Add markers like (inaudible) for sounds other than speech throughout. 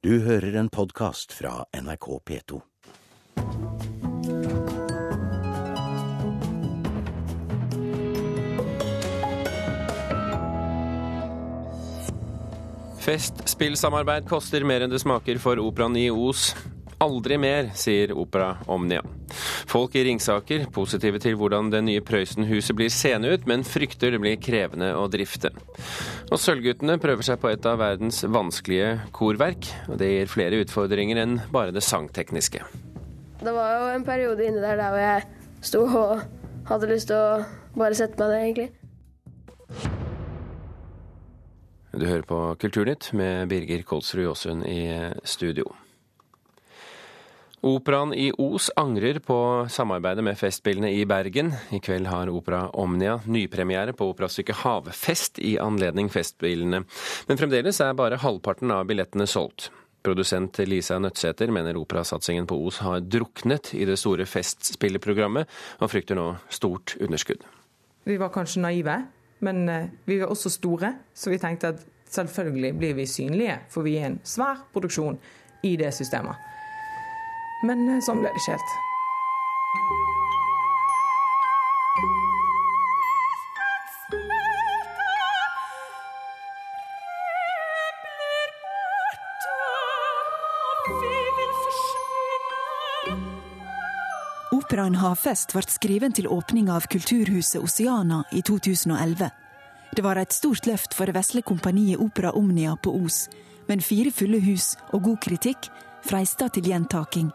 Du hører en podkast fra NRK P2. Festspillsamarbeid koster mer enn det smaker for operaen i Os. Aldri mer, sier Opera Omnia. Folk i Ringsaker positive til hvordan det nye Prøysenhuset blir seende ut, men frykter det blir krevende å drifte. Og Sølvguttene prøver seg på et av verdens vanskelige korverk. og Det gir flere utfordringer enn bare det sangtekniske. Det var jo en periode inni der der hvor jeg sto og hadde lyst til å bare sette meg ned, egentlig. Du hører på Kulturnytt med Birger Kolsrud Jåsund i studio. Operaen i Os angrer på samarbeidet med Festspillene i Bergen. I kveld har Opera Omnia nypremiere på operastykket Havfest i anledning Festspillene. Men fremdeles er bare halvparten av billettene solgt. Produsent Lisa Nødtsæter mener operasatsingen på Os har druknet i det store Festspilleprogrammet, og frykter nå stort underskudd. Vi var kanskje naive, men eh, vi var også store, så vi tenkte at selvfølgelig blir vi synlige, for vi er en svær produksjon i det systemet. Men eh, sånn ble det ikke helt. Operaen Havfest ble skriven til åpninga av Kulturhuset Oceana i 2011. Det var et stort løft for det vesle kompaniet Opera Omnia på Os, men fire fulle hus og god kritikk freista til gjentaking.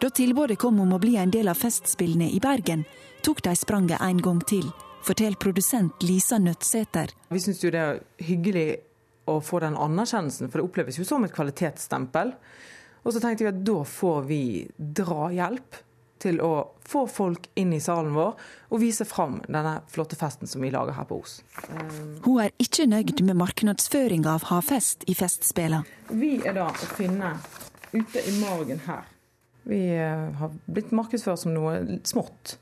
Da tilbudet kom om å bli en del av Festspillene i Bergen, tok de spranget en gang til, forteller produsent Lisa Nødtsæter. Vi syns jo det er hyggelig å få den anerkjennelsen, for det oppleves jo som et kvalitetsstempel. Og så tenkte vi at da får vi drahjelp til å få folk inn i salen vår og vise fram denne flotte festen som vi lager her på Os. Hun er ikke nøyd med markedsføringa av Havfest i Festspela. Vi er da å finne ute i margen her. Vi eh, har blitt markedsført som noe smått,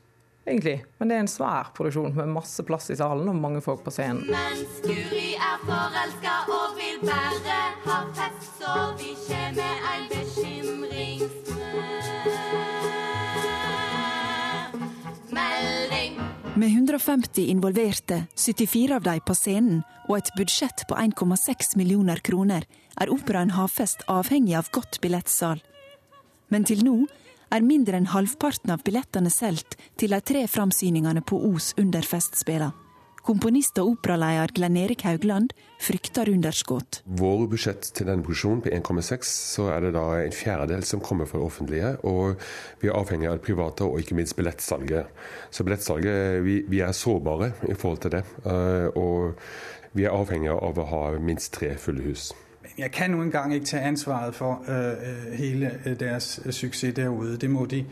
egentlig. Men det er en svær produksjon med masse plass i salen og mange folk på scenen. Mens Guri er forelska og vil bare ha fest, så vi kjenner en bekymringsmelding. Med 150 involverte, 74 av dem på scenen og et budsjett på 1,6 millioner kroner, er operaen Havfest avhengig av godt billettsal. Men til nå er mindre enn halvparten av billettene solgt til de tre framsyningene på Os under festspillene. Komponist og operaleder Glenn Erik Haugland frykter underskudd. Vår budsjett til denne produksjonen på 1,6, så er det da en fjerdedel som kommer fra det offentlige. Og vi er avhengig av det private og ikke minst billettsalget. Så billettsalget, vi, vi er sårbare i forhold til det. Eh, og vi er avhengig av å ha minst tre fulle hus. Jeg kan nu engang ikke ta ansvaret for øh, hele øh, deres suksess derude. Det må de,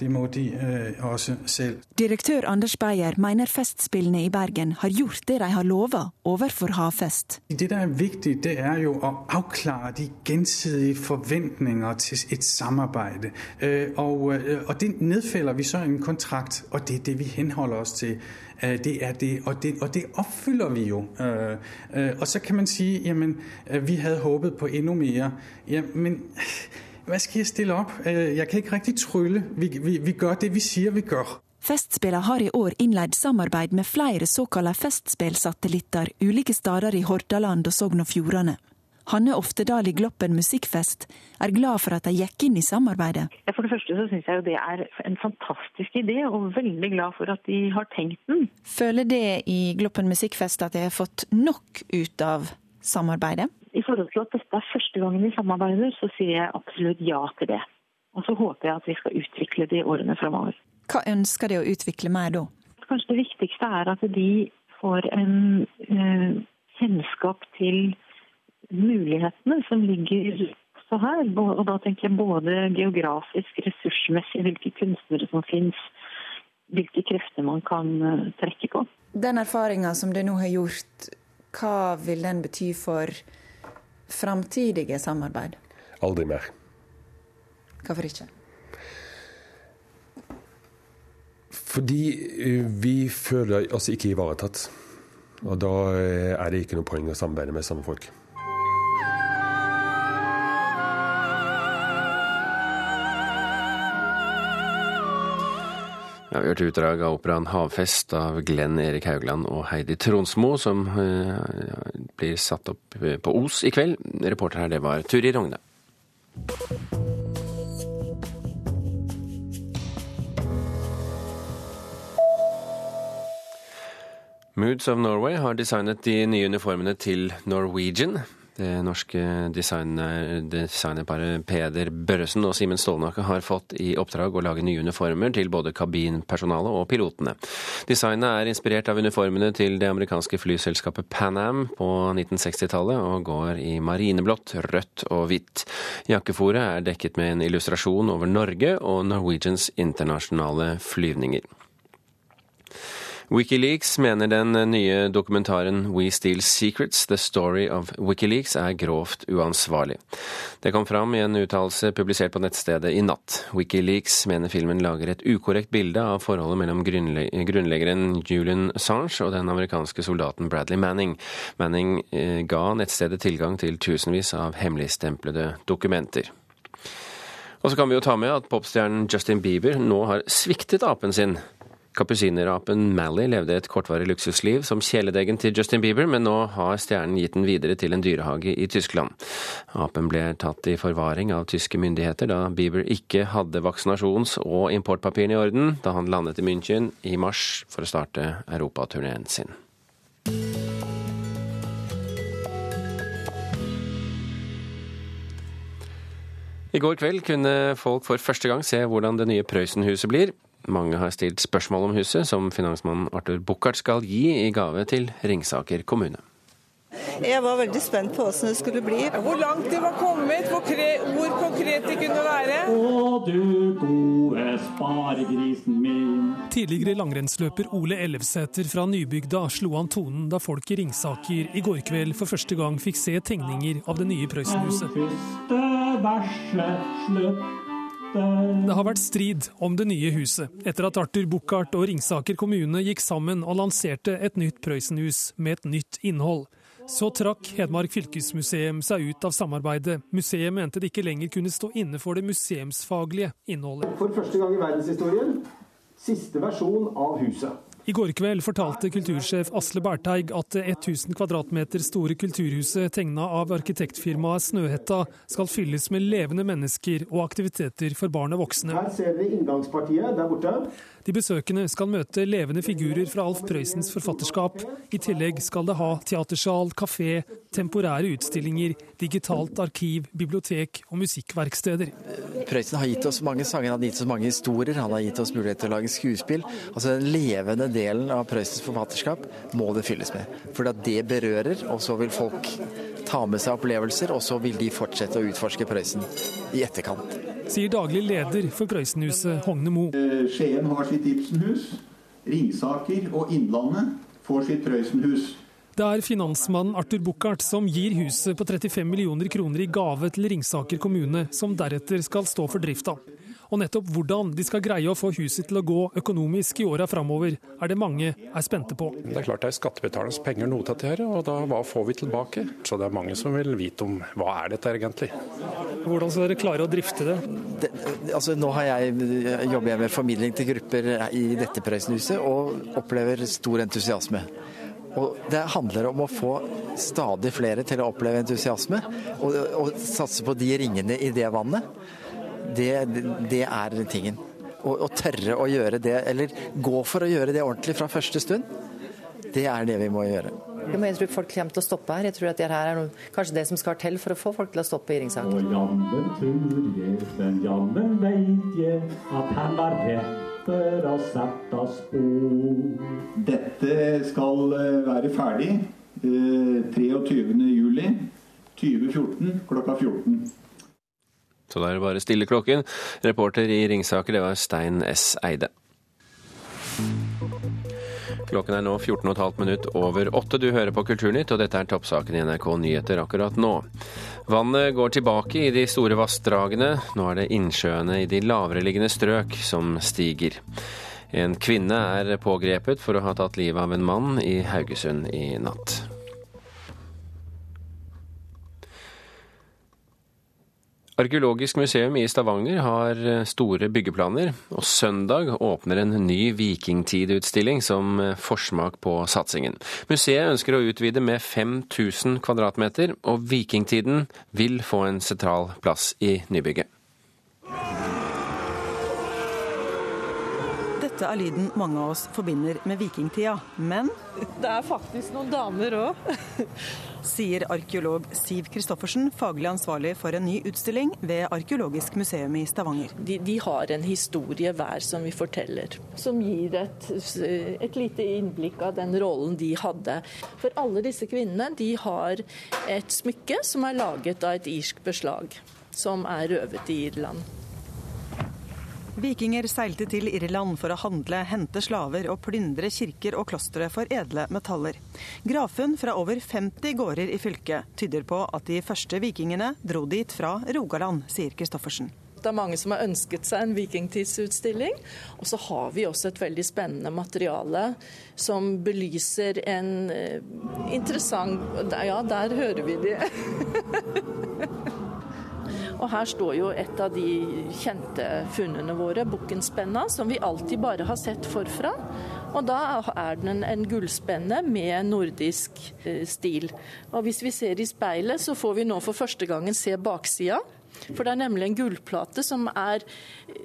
det må de øh, også selv. Direktør Anders Beyer mener Festspillene i Bergen har gjort det de har lova overfor Havfest. Det der er viktig, det er jo å avklare de gjensidige forventninger til et samarbeid. Og, og det nedfeller vi så i en kontrakt, og det er det vi henholder oss til. Det er det, og det, og det oppfyller vi jo. Og så kan man si jamen, vi hadde håpet på enda mer. Jamen, hva skal jeg stille opp? Jeg kan ikke riktig trylle. Vi, vi, vi gjør det vi sier vi gjør. Festspillene har i år innleid samarbeid med flere såkalte festspillsatellitter ulike steder i Hordaland og Sogn og Fjordane. Hanne Oftedal i Gloppen musikkfest er glad for at de gikk inn i samarbeidet. For det første så syns jeg jo det er en fantastisk idé, og veldig glad for at de har tenkt den. Føler det i Gloppen musikkfest at de har fått nok ut av samarbeidet? I forhold til at dette er første gangen vi samarbeider, så sier jeg absolutt ja til det. Og så håper jeg at vi skal utvikle det i årene framover. Hva ønsker de å utvikle mer da? Kanskje det viktigste er at de får en eh, kjennskap til mulighetene som ligger også her. Og da tenker jeg både geografisk, ressursmessig, hvilke kunstnere som finnes, hvilke krefter man kan trekke på. Den erfaringa som du nå har gjort, hva vil den bety for framtidige samarbeid? Aldri mer. Hvorfor ikke? Fordi vi føler oss ikke ivaretatt. Og da er det ikke noe poeng å samarbeide med samme folk. Ja, vi hørte utdrag av operaen 'Havfest' av Glenn Erik Haugland og Heidi Tronsmo, som eh, blir satt opp eh, på Os i kveld. Reporter her, det var Turi Rogne. Moods of Norway har designet de nye uniformene til Norwegian. Det norske designer, designerparet Peder Børresen og Simen Stålnakke har fått i oppdrag å lage nye uniformer til både kabinpersonalet og pilotene. Designet er inspirert av uniformene til det amerikanske flyselskapet Pan Am på 1960-tallet, og går i marineblått, rødt og hvitt. Jakkefòret er dekket med en illustrasjon over Norge og Norwegians internasjonale flyvninger. Wikileaks mener den nye dokumentaren We Steal Secrets, The Story of Wikileaks, er grovt uansvarlig. Det kom fram i en uttalelse publisert på nettstedet i natt. Wikileaks mener filmen lager et ukorrekt bilde av forholdet mellom grunnleggeren Julian Assange og den amerikanske soldaten Bradley Manning. Manning eh, ga nettstedet tilgang til tusenvis av hemmeligstemplede dokumenter. Og så kan vi jo ta med at popstjernen Justin Bieber nå har sviktet apen sin. Kapusinerapen Mally levde et kortvarig luksusliv som kjæledeggen til Justin Bieber, men nå har stjernen gitt den videre til en dyrehage i Tyskland. Apen ble tatt i forvaring av tyske myndigheter da Bieber ikke hadde vaksinasjons- og importpapirene i orden da han landet i München i mars for å starte europaturneen sin. I går kveld kunne folk for første gang se hvordan det nye Prøysenhuset blir. Mange har stilt spørsmål om huset, som finansmannen Arthur Buchardt skal gi i gave til Ringsaker kommune. Jeg var veldig spent på hvordan det skulle bli. Hvor langt de var kommet, hvor, hvor konkret de kunne være. Å du gode sparegrisen min. Tidligere langrennsløper Ole Ellefsæter fra Nybygda slo an tonen da folk i Ringsaker i går kveld for første gang fikk se tegninger av det nye Prøysenhuset. Første verset slutt. Det har vært strid om det nye huset, etter at Arthur Buchardt og Ringsaker kommune gikk sammen og lanserte et nytt Prøysenhus med et nytt innhold. Så trakk Hedmark fylkesmuseum seg ut av samarbeidet. Museet mente det ikke lenger kunne stå inne for det museumsfaglige innholdet. For første gang i verdenshistorien siste versjon av huset. I går kveld fortalte kultursjef Asle Berteig at det 1000 kvadratmeter store kulturhuset tegna av arkitektfirmaet Snøhetta skal fylles med levende mennesker og aktiviteter for barn og voksne. Her ser vi inngangspartiet der borte. De besøkende skal møte levende figurer fra Alf Prøysens forfatterskap. I tillegg skal det ha teatersal, kafé, temporære utstillinger, digitalt arkiv, bibliotek og musikkverksteder. Prøysen har gitt oss mange sanger, han har gitt oss mange historier, han har gitt oss mulighet til å lage skuespill. Altså en levende delen av Prøysens forfatterskap må det fylles med. For det berører, og så vil folk ta med seg opplevelser, og så vil de fortsette å utforske Prøysen i etterkant. Sier daglig leder for Prøysenhuset, Hogne Mo. Skien har sitt Ibsenhus. Ringsaker og Innlandet får sitt Prøysenhus. Det er finansmannen Arthur Buchardt som gir huset på 35 millioner kroner i gave til Ringsaker kommune, som deretter skal stå for drifta. Og nettopp hvordan de skal greie å få huset til å gå økonomisk i åra framover, er det mange er spente på. Det er klart det er skattebetalernes penger noe til dette, og da hva får vi tilbake? Så det er mange som vil vite om hva er dette egentlig. Hvordan skal dere klare å drifte det? det altså nå jeg, jobber jeg med formidling til grupper i dette Prøysenhuset, og opplever stor entusiasme. Og Det handler om å få stadig flere til å oppleve entusiasme, og, og satse på de ringene i det vannet det, det er tingen. Å, å, tørre å gjøre det, eller gå for å gjøre det ordentlig fra første stund, det er det vi må gjøre. Jeg tror folk kommer til å stoppe her. Jeg tror at det her er noe, kanskje det som skal til for å få folk til å stoppe i Ringsaker. Jammen tror jeg, men jammen veit jeg at han var rett for å sette spor. Dette skal være ferdig eh, 23.07. 2014 klokka 14. Så da er det bare stille klokken. Reporter i Ringsaker, det var Stein S. Eide. Klokken er nå 14,5 minutt over åtte. Du hører på Kulturnytt, og dette er toppsaken i NRK Nyheter akkurat nå. Vannet går tilbake i de store vassdragene. Nå er det innsjøene i de lavereliggende strøk som stiger. En kvinne er pågrepet for å ha tatt livet av en mann i Haugesund i natt. Arkeologisk museum i Stavanger har eh, store byggeplaner, og søndag åpner en ny vikingtidutstilling som eh, forsmak på satsingen. Museet ønsker å utvide med 5000 kvadratmeter, og vikingtiden vil få en sentral plass i nybygget. Dette er lyden mange av oss forbinder med vikingtida, men (laughs) Det er faktisk noen damer òg. (laughs) sier arkeolog Siv Kristoffersen, faglig ansvarlig for en ny utstilling ved Arkeologisk museum i Stavanger. De, de har en historie hver som vi forteller, som gir et, et lite innblikk av den rollen de hadde. For alle disse kvinnene de har et smykke som er laget av et irsk beslag, som er røvet i Irland. Vikinger seilte til Irland for å handle, hente slaver og plyndre kirker og klostre for edle metaller. Gravfunn fra over 50 gårder i fylket tyder på at de første vikingene dro dit fra Rogaland, sier Christoffersen. Det er mange som har ønsket seg en vikingtidsutstilling. Og så har vi også et veldig spennende materiale som belyser en eh, interessant Ja, der hører vi de. (laughs) Og her står jo et av de kjente funnene våre, bukkenspenna, som vi alltid bare har sett forfra. Og da er den en gullspenne med nordisk eh, stil. Og hvis vi ser i speilet, så får vi nå for første gangen se baksida. For det er nemlig en gullplate som er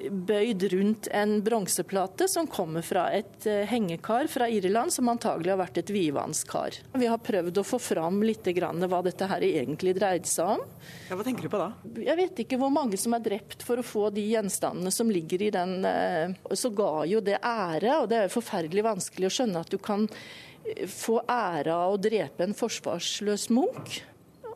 bøyd rundt en bronseplate som kommer fra et eh, hengekar fra Irland, som antagelig har vært et vidvannskar. Vi har prøvd å få fram litt hva dette her egentlig dreide seg om. Ja, hva tenker du på da? Jeg vet ikke hvor mange som er drept for å få de gjenstandene som ligger i den. eh, Så ga jo det ære, og det er jo forferdelig vanskelig å skjønne at du kan eh, få ære av å drepe en forsvarsløs munk.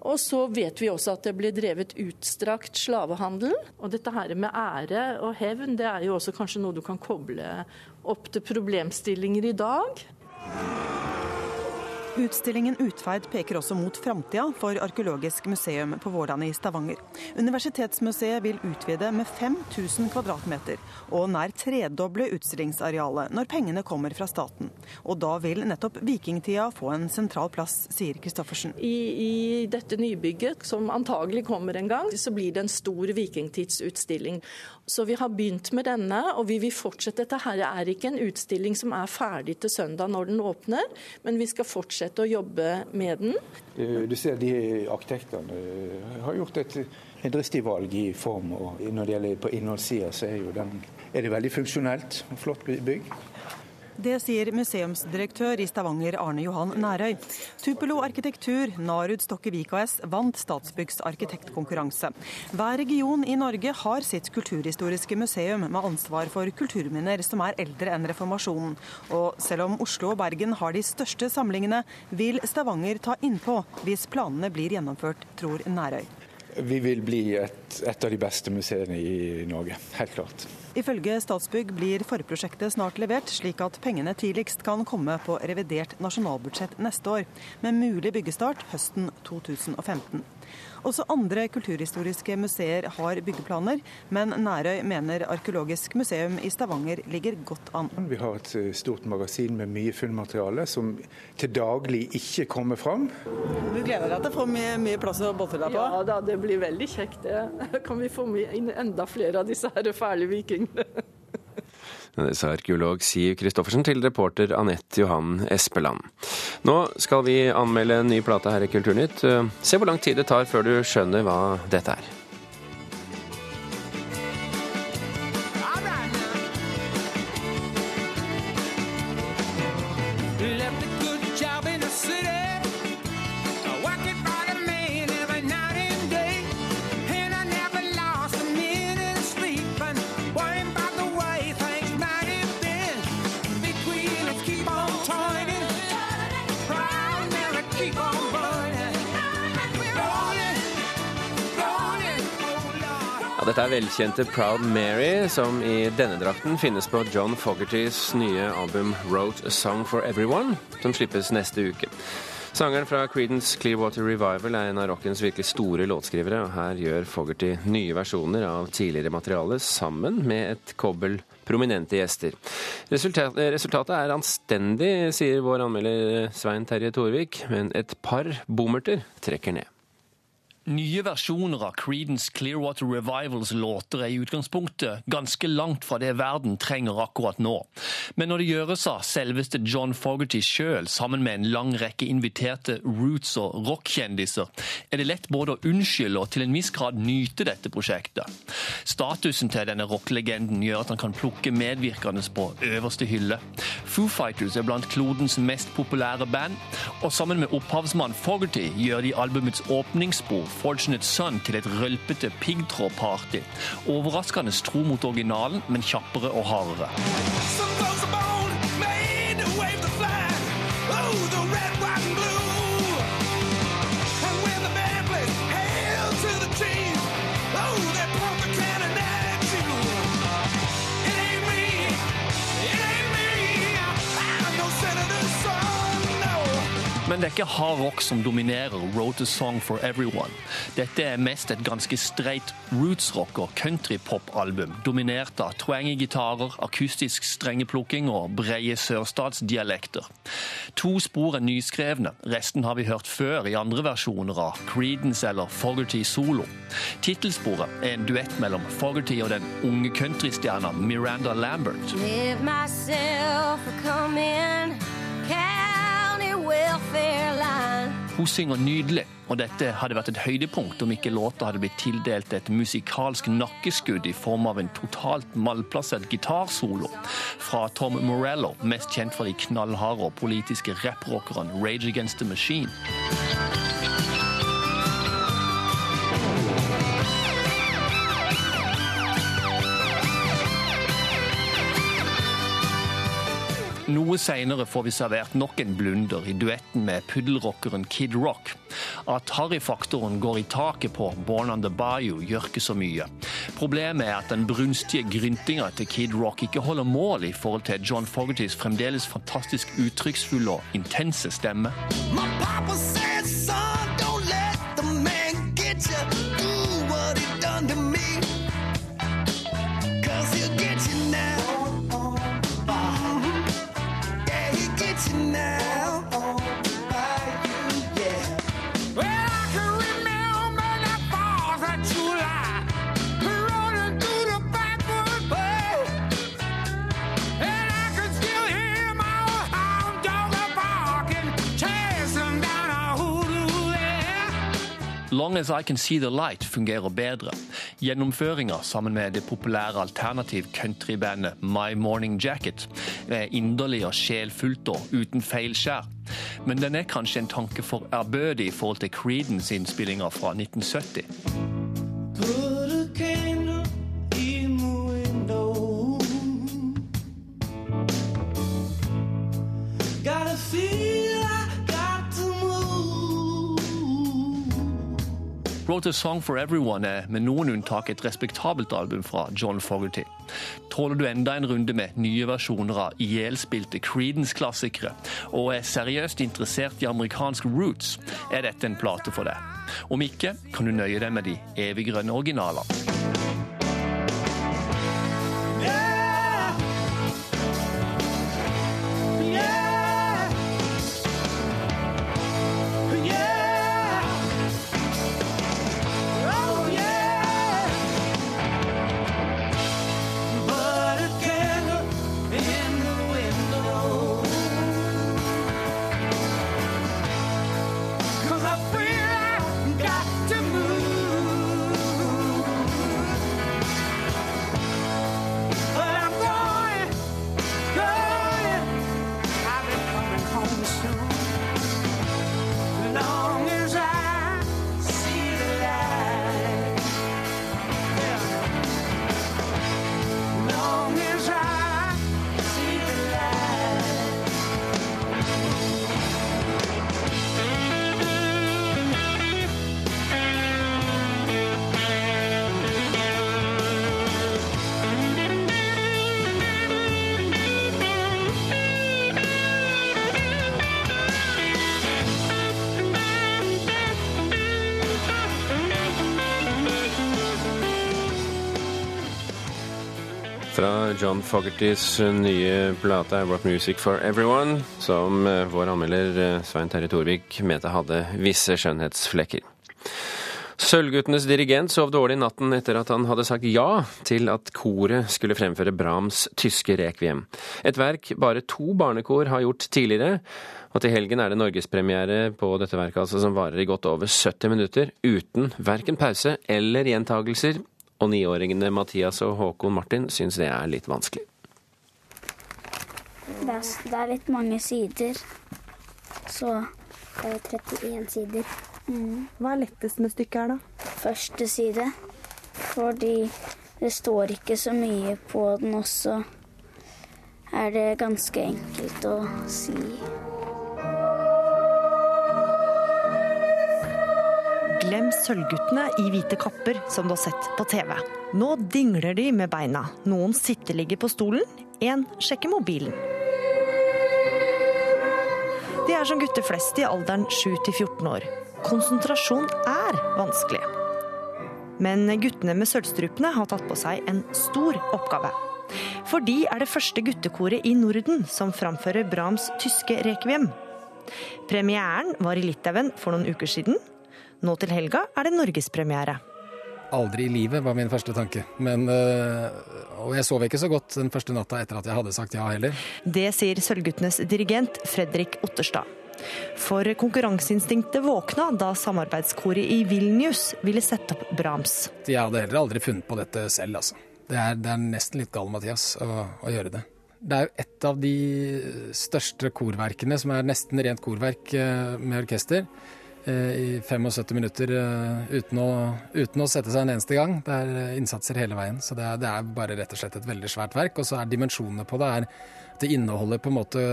Og så vet vi også at det ble drevet utstrakt slavehandel. Og dette her med ære og hevn, det er jo også kanskje noe du kan koble opp til problemstillinger i dag. Utstillingen Utferd peker også mot framtida for Arkeologisk museum på Vårdane i Stavanger. Universitetsmuseet vil utvide med 5000 kvadratmeter, og nær tredoble utstillingsarealet når pengene kommer fra staten. Og da vil nettopp vikingtida få en sentral plass, sier Christoffersen. I, I dette nybygget, som antagelig kommer en gang, så blir det en stor vikingtidsutstilling. Så vi har begynt med denne, og vi vil fortsette. Dette her er ikke en utstilling som er ferdig til søndag når den åpner, men vi skal fortsette å jobbe med den. Du, du ser de arkitektene har gjort et, dristig valg i form. og Når det gjelder på innholdssida, så er, den, er det veldig funksjonelt og flott bygg. Det sier museumsdirektør i Stavanger Arne Johan Nærøy. Tupelo Arkitektur, Narud Stokkevik AS, vant Statsbyggs arkitektkonkurranse. Hver region i Norge har sitt kulturhistoriske museum med ansvar for kulturminner som er eldre enn reformasjonen. Og selv om Oslo og Bergen har de største samlingene, vil Stavanger ta innpå hvis planene blir gjennomført, tror Nærøy. Vi vil bli et, et av de beste museene i Norge, helt klart. Ifølge Statsbygg blir forprosjektet snart levert, slik at pengene tidligst kan komme på revidert nasjonalbudsjett neste år, med mulig byggestart høsten 2015. Også andre kulturhistoriske museer har byggeplaner, men Nærøy mener Arkeologisk museum i Stavanger ligger godt an. Vi har et eh, stort magasin med mye fullmateriale som til daglig ikke kommer fram. Du gleder deg til å få mye, mye plass å boltre deg på? Ja da, det blir veldig kjekt det. Kan vi få inn enda flere av disse her fæle vikingene? Sa arkeolog Siv Christoffersen til reporter Anette Johan Espeland. Nå skal vi anmelde en ny plate her i Kulturnytt. Se hvor lang tid det tar før du skjønner hva dette er. Velkjente Proud Mary, som i denne drakten finnes på John Fogertys nye album Wrote a Song for Everyone, som slippes neste uke. Sangeren fra Creedence Clearwater Revival er en av rockens virkelig store låtskrivere, og her gjør Fogerty nye versjoner av tidligere materiale sammen med et kobbel prominente gjester. Resultat, resultatet er anstendig, sier vår anmelder Svein Terje Torvik, men et par bommerter trekker ned. Nye versjoner av Creedence Clearwater Revivals låter er i utgangspunktet ganske langt fra det verden trenger akkurat nå. Men når det gjøres av selveste John Fogerty sjøl, sammen med en lang rekke inviterte roots- og rockkjendiser, er det lett både å unnskylde og til en viss grad nyte dette prosjektet. Statusen til denne rockelegenden gjør at han kan plukke medvirkende på øverste hylle. Foo Fighters er blant klodens mest populære band, og sammen med opphavsmann Fogerty gjør de albumets åpningsspor Fortunate Son til et rølpete piggtrådparty. Overraskende tro mot originalen, men kjappere og hardere. Men det er ikke hard rock som dominerer Wrote a Song for Everyone. Dette er mest et ganske streit rootsrock- og countrypop-album, dominert av twangy gitarer, akustisk strengeplukking og breie sørstatsdialekter. To spor er nyskrevne, resten har vi hørt før i andre versjoner av Creedence eller Fogerty Solo. Tittelsporet er en duett mellom Fogerty og den unge countrystjerna Miranda Lambert. Live myself come in line. Hun synger nydelig, og dette hadde vært et høydepunkt om ikke låta hadde blitt tildelt et musikalsk nakkeskudd i form av en totalt malplassert gitarsolo fra Tom Morello, mest kjent for de knallharde og politiske rapprockeren Rage Against the Machine. Noe seinere får vi servert nok en blunder i duetten med puddelrockeren Kid Rock. At harryfaktoren går i taket på Born on the Bayou, gjør ikke så mye. Problemet er at den brunstige gryntinga til Kid Rock ikke holder mål i forhold til John Fogertys fremdeles fantastisk uttrykksfulle og intense stemme. My papa said, Long As I Can See The Light fungerer bedre. Gjennomføringa sammen med det populære alternativ countrybandet My Morning Jacket er inderlig og sjelfullt og uten feilskjær. Men den er kanskje en tanke for ærbødig i forhold til Creedence-innspillinga fra 1970. Wrote a Song for Everyone er med noen unntak et respektabelt album fra John Fogerty. Tåler du enda en runde med nye versjoner av ihjelspilte Creedence-klassikere, og er seriøst interessert i amerikansk roots, er dette en plate for deg. Om ikke kan du nøye deg med de eviggrønne originalene. John Fogertys nye plate Wrote Music for Everyone, som eh, vår anmelder eh, Svein Terje Thorvik mente hadde visse skjønnhetsflekker. Sølvguttenes dirigent sov dårlig natten etter at han hadde sagt ja til at koret skulle fremføre Brahms tyske rekviem. Et verk bare to barnekor har gjort tidligere. Og til helgen er det norgespremiere på dette verket, altså, som varer i godt over 70 minutter, uten verken pause eller gjentagelser. Og niåringene Mathias og Håkon Martin syns det er litt vanskelig. Det er, det er litt mange sider. Så det er 31 sider. Hva er lettest med stykket her, da? Første side. Fordi det står ikke så mye på den også. Er det ganske enkelt å si. Glem sølvguttene i hvite kapper som du har sett på TV. Nå dingler de med beina. Noen sitteligger på stolen, én sjekker mobilen. De er som gutter flest i alderen 7 til 14 år. Konsentrasjon er vanskelig. Men guttene med sølvstrupene har tatt på seg en stor oppgave. For de er det første guttekoret i Norden som framfører Brahms tyske rekviem. Premieren var i Litauen for noen uker siden. Nå til helga er det norgespremiere. Aldri i livet var min første tanke. Men, øh, og jeg sov ikke så godt den første natta etter at jeg hadde sagt ja heller. Det sier Sølvguttenes dirigent Fredrik Otterstad. For konkurranseinstinktet våkna da samarbeidskoret i Vilnius ville sette opp Brahms. Jeg hadde heller aldri funnet på dette selv, altså. Det er, det er nesten litt gal, Mathias, å, å gjøre det. Det er jo et av de største korverkene som er nesten rent korverk eh, med orkester. Eh, I 75 minutter eh, uten å, uten å sette seg en eneste gang. Det er eh, innsatser hele veien. Så det er, det er bare rett og slett et veldig svært verk. Og så er dimensjonene på det er det inneholder på en måte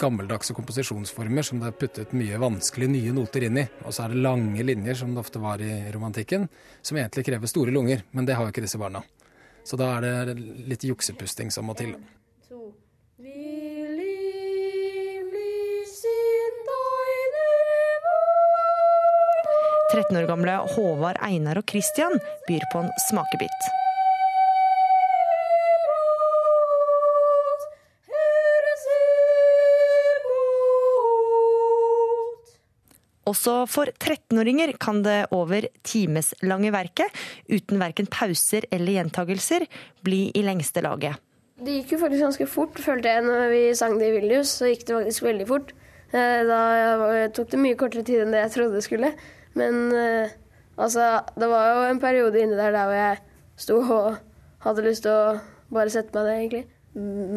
gammeldagse komposisjonsformer som det er puttet mye vanskelige nye noter inn i. Og så er det lange linjer, som det ofte var i romantikken, som egentlig krever store lunger. Men det har jo ikke disse barna. Så da er det litt juksepusting som må til. Vi 13 år gamle Håvard, Einar og Christian byr på en smakebit. Også for 13-åringer kan det over timeslange verket, uten verken pauser eller gjentagelser, bli i lengste laget. Det gikk jo faktisk ganske fort, følte jeg. Når vi sang det i Vilnius, så gikk det faktisk veldig fort. Eh, Da tok det mye kortere tid enn det jeg trodde det skulle. Men eh, altså, det var jo en periode inni der der hvor jeg sto og hadde lyst til å bare sette meg ned, egentlig.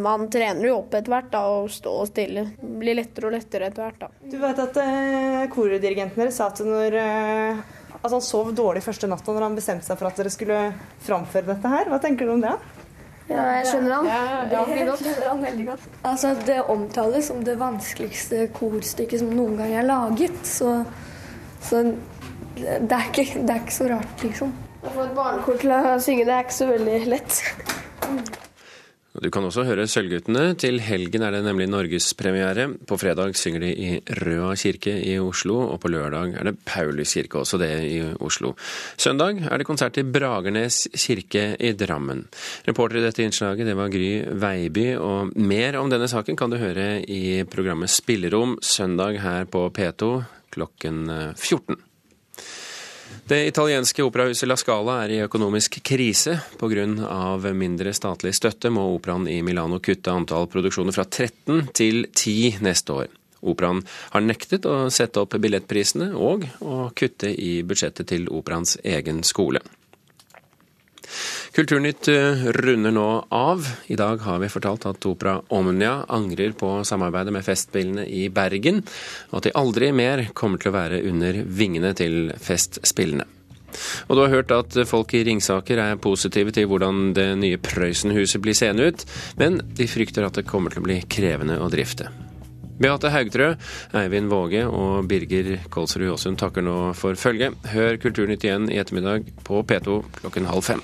Man trener jo opp etter hvert da, og stå stille. Det blir lettere og lettere etter hvert. da. Du vet at eh, kordirigenten deres sa at når eh, at han sov dårlig første natta når han bestemte seg for at dere skulle framføre dette her. Hva tenker du om det? Ja, jeg skjønner han. Ja, ja, ja. jeg skjønner han veldig godt. Altså, det omtales som det vanskeligste korstykket som noen gang er laget. Så, så det, er ikke, det er ikke så rart, liksom. Å få et barnekor til å synge det er ikke så veldig lett. Du kan også høre Sølvguttene. Til helgen er det nemlig norgespremiere. På fredag synger de i Røa kirke i Oslo, og på lørdag er det Paulus kirke, også det i Oslo. Søndag er det konsert i Bragernes kirke i Drammen. Reporter i dette innslaget det var Gry Veiby, og mer om denne saken kan du høre i programmet Spillerom søndag her på P2 klokken 14. Det italienske operahuset La Scala er i økonomisk krise. Pga. mindre statlig støtte må operaen i Milano kutte antall produksjoner fra 13 til 10 neste år. Operaen har nektet å sette opp billettprisene og å kutte i budsjettet til operaens egen skole. Kulturnytt eh, runder nå av. I dag har vi fortalt at Opera Omnia angrer på samarbeidet med Festspillene i Bergen, og at de aldri mer kommer til å være under vingene til Festspillene. Og du har hørt at folk i Ringsaker er positive til hvordan det nye Prøysenhuset blir seende ut, men de frykter at det kommer til å bli krevende å drifte. Beate Haugtrø, Eivind Våge og Birger Kolsrud Jåsund takker nå for følget. Hør Kulturnytt igjen i ettermiddag på P2 klokken halv fem.